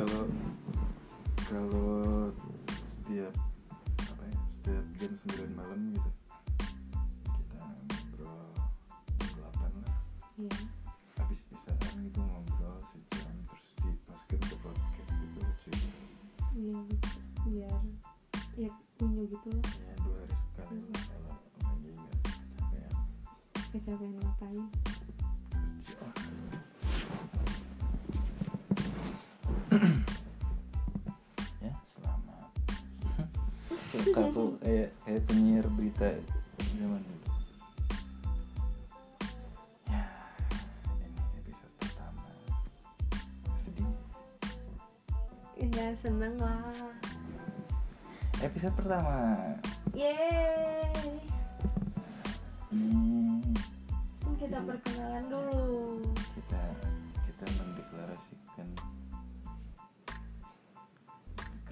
kalau kalau setiap apa ya setiap jam 9 malam gitu kita ngobrol jam 8 lah. Iya. Habis isaan gitu ngobrol sejam terus dimasukin ke podcast gitu lucu. Iya biar ya punya gitu lah. Ya dua hari sekali lah kalau lagi nggak capean kecapean ngapain ya selamat. Aku kayak kayak penyiar berita zaman dulu. Ya ini episode pertama. Sedih. Ya seneng lah. Episode pertama. Yeay. Ini kita perkenalan dulu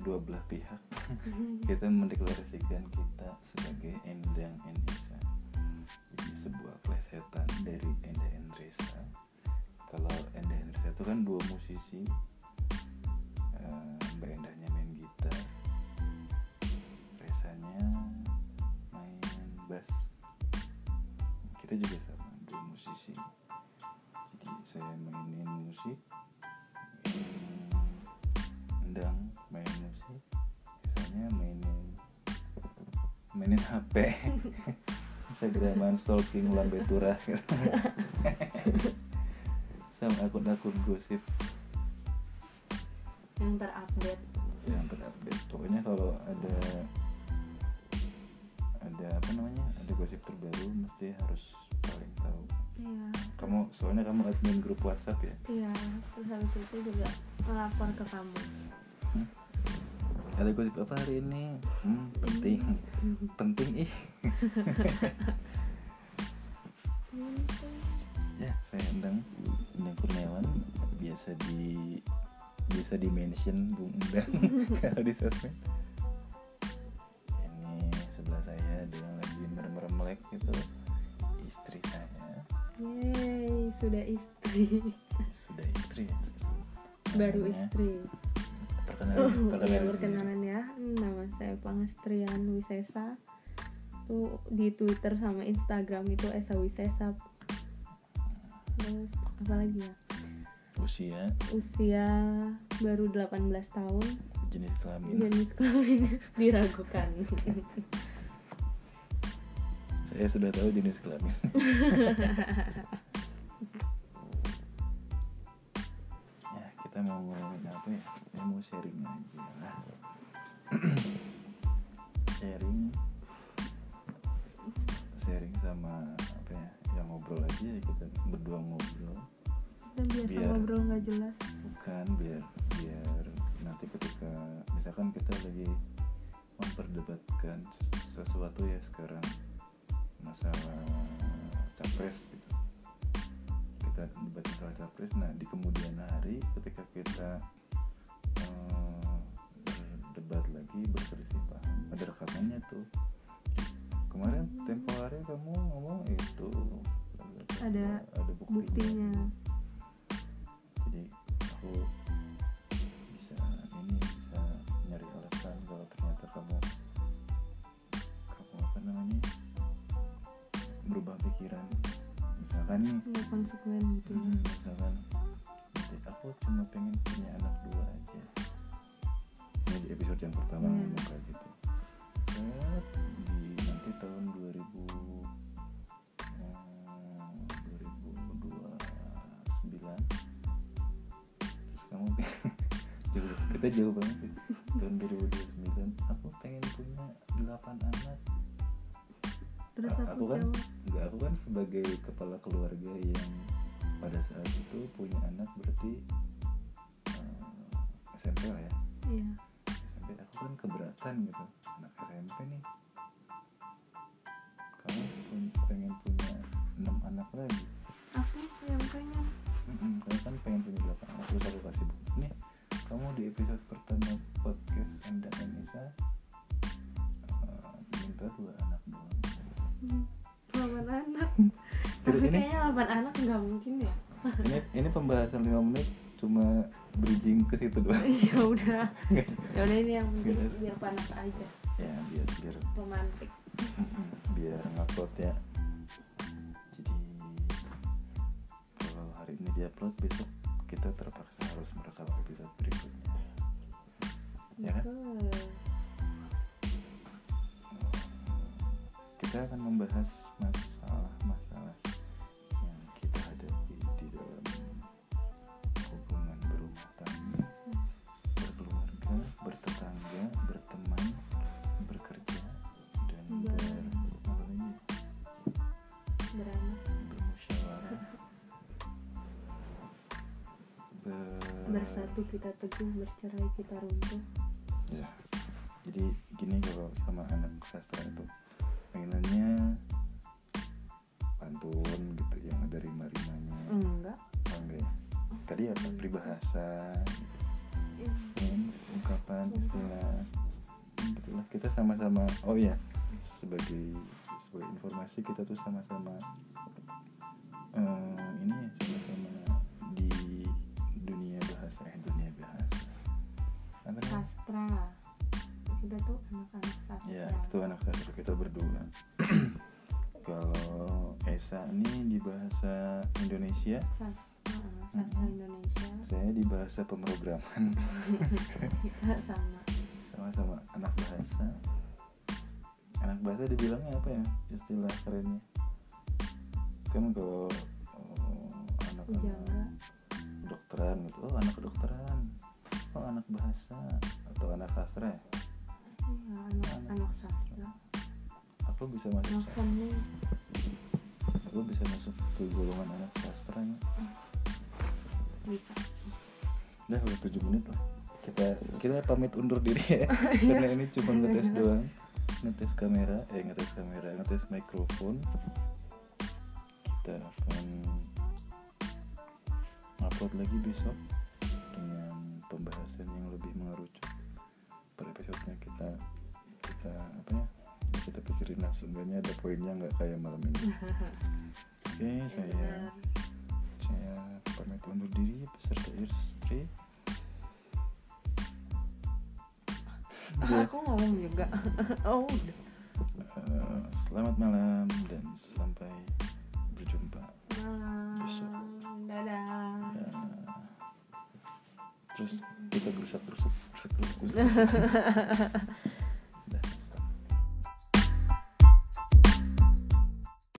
kedua belah pihak. Kita mendeklarasikan kita sebagai Endang Endesa. Jadi sebuah plesetan dari Enda Endresa kalau Enda Endresa itu kan dua musisi. Eh, Mbak Endahnya main gitar. Resanya main bass. Kita juga sama dua musisi. Jadi saya mainin musik mainin HP Instagraman stalking turah gitu. sama akun-akun gosip. Yang terupdate. Yang terupdate. Pokoknya kalau ada ada apa namanya ada gosip terbaru mesti harus paling tahu. Iya. Kamu soalnya kamu admin grup WhatsApp ya? Iya terus habis itu juga melapor ke kamu ada gosip apa hari ini? Hmm, penting. Penting ih. Ya saya undang undang Kurniawan. Biasa di biasa di mention Bung Undang kalau di sosmed. Ini sebelah saya yang lagi merem melek itu istri saya. Yeay sudah istri. Sudah istri ya. Sekarang. baru istri perkenalan Oh, perkenalan ya perkenalan ya. Nama saya Pangestrian Wisesa. Tuh di Twitter sama Instagram itu Esa Wisesa. Terus apa lagi ya? usia Usia baru 18 tahun. jenis kelamin Jenis kelamin diragukan. saya sudah tahu jenis kelamin kita mau ngomongin apa ya? Saya mau sharing aja lah. Sharing. Sharing sama apa ya? Yang ngobrol aja ya kita berdua ngobrol. Dan biasa Biar- ngobrol nggak jelas. bukan biar biar nanti ketika misalkan kita lagi memperdebatkan ses- sesuatu ya sekarang. Masalah capres gitu kita debat masalah capres. Nah di kemudian hari ketika kita eh, berdebat lagi berselisih paham ada rekamannya tuh. Kemarin tempo hari kamu ngomong itu Ada ada Buktinya. jadi aku bisa ini bisa nyari alasan kalau ternyata kamu kamu apa namanya berubah pikiran misalkan nih Nggak konsekuen gitu. ya. hmm, misalkan nanti aku cuma pengen punya anak dua aja ini di episode yang pertama Hmm. ngomong kayak gitu Set, di nanti tahun 2000 eh, 2029 terus kamu jauh kita jauh banget ya. tahun 2029 aku pengen punya 8 anak Terus aku, aku kan jawab, enggak aku kan sebagai kepala keluarga yang pada saat itu punya anak berarti eh, SMP lah ya. Iya. SMP aku kan keberatan gitu. Anak SMP nih. Kamu pengen punya enam anak lagi Tapi ini- kayaknya delapan anak nggak mungkin ya. ini ini pembahasan 5 menit cuma bridging ke situ doang. Ya udah. Ya udah ini yang penting Yes. biar panas aja. Ya biar biar Mm-mm, biar ngupload ya. Jadi kalau hari ini diupload besok kita terpaksa harus merekam episode berikutnya. Ya kan? Kita akan membahas masalah-masalah bersatu kita teguh bercerai kita runtuh ya jadi gini kalau sama anak sastra itu. Pengenannya pantun gitu yang ada rima-rimanya. Enggak. Oh, enggak ya? Tadi apa? Peribahasa. Kan, ungkapan istilah. Hmm, gitulah kita sama-sama oh ya sebagai sebagai informasi kita tuh sama-sama tuh anak-anak sastra Ya, itu anak sastra kita berdua. Kalau Esa ini di bahasa Indonesia, Mm-mm. Indonesia saya di bahasa pemrograman. kita sama Sama-sama anak bahasa. Anak bahasa dibilangnya apa ya istilah kerennya? Kan kalau oh, anak-anak Pujangga kedokteran gitu, oh anak kedokteran, oh anak bahasa atau anak sastra ya? Iya, anak anak sastra Aku bisa masuk, anak seni aku bisa masuk ke golongan anak sastra ya. bisa. Udah udah 7 menit lah. Kita kita pamit undur diri ya. Karena ini cuma ngetes doang. Ngetes kamera eh ngetes kamera ngetes mikrofon. Kita akan upload lagi besok dengan pembahasan yang lebih mengerucut pada episodenya kita kita apa ya kita pikirin lah sebenarnya ada poinnya nggak kayak malam ini oke saya Benar. saya pamit undur diri beserta istri Dia, aku ngomong juga oh udah eh, selamat malam dan sampai berjumpa Besok. malam dadah Ya. terus kita berusak berusuk berusak berusuk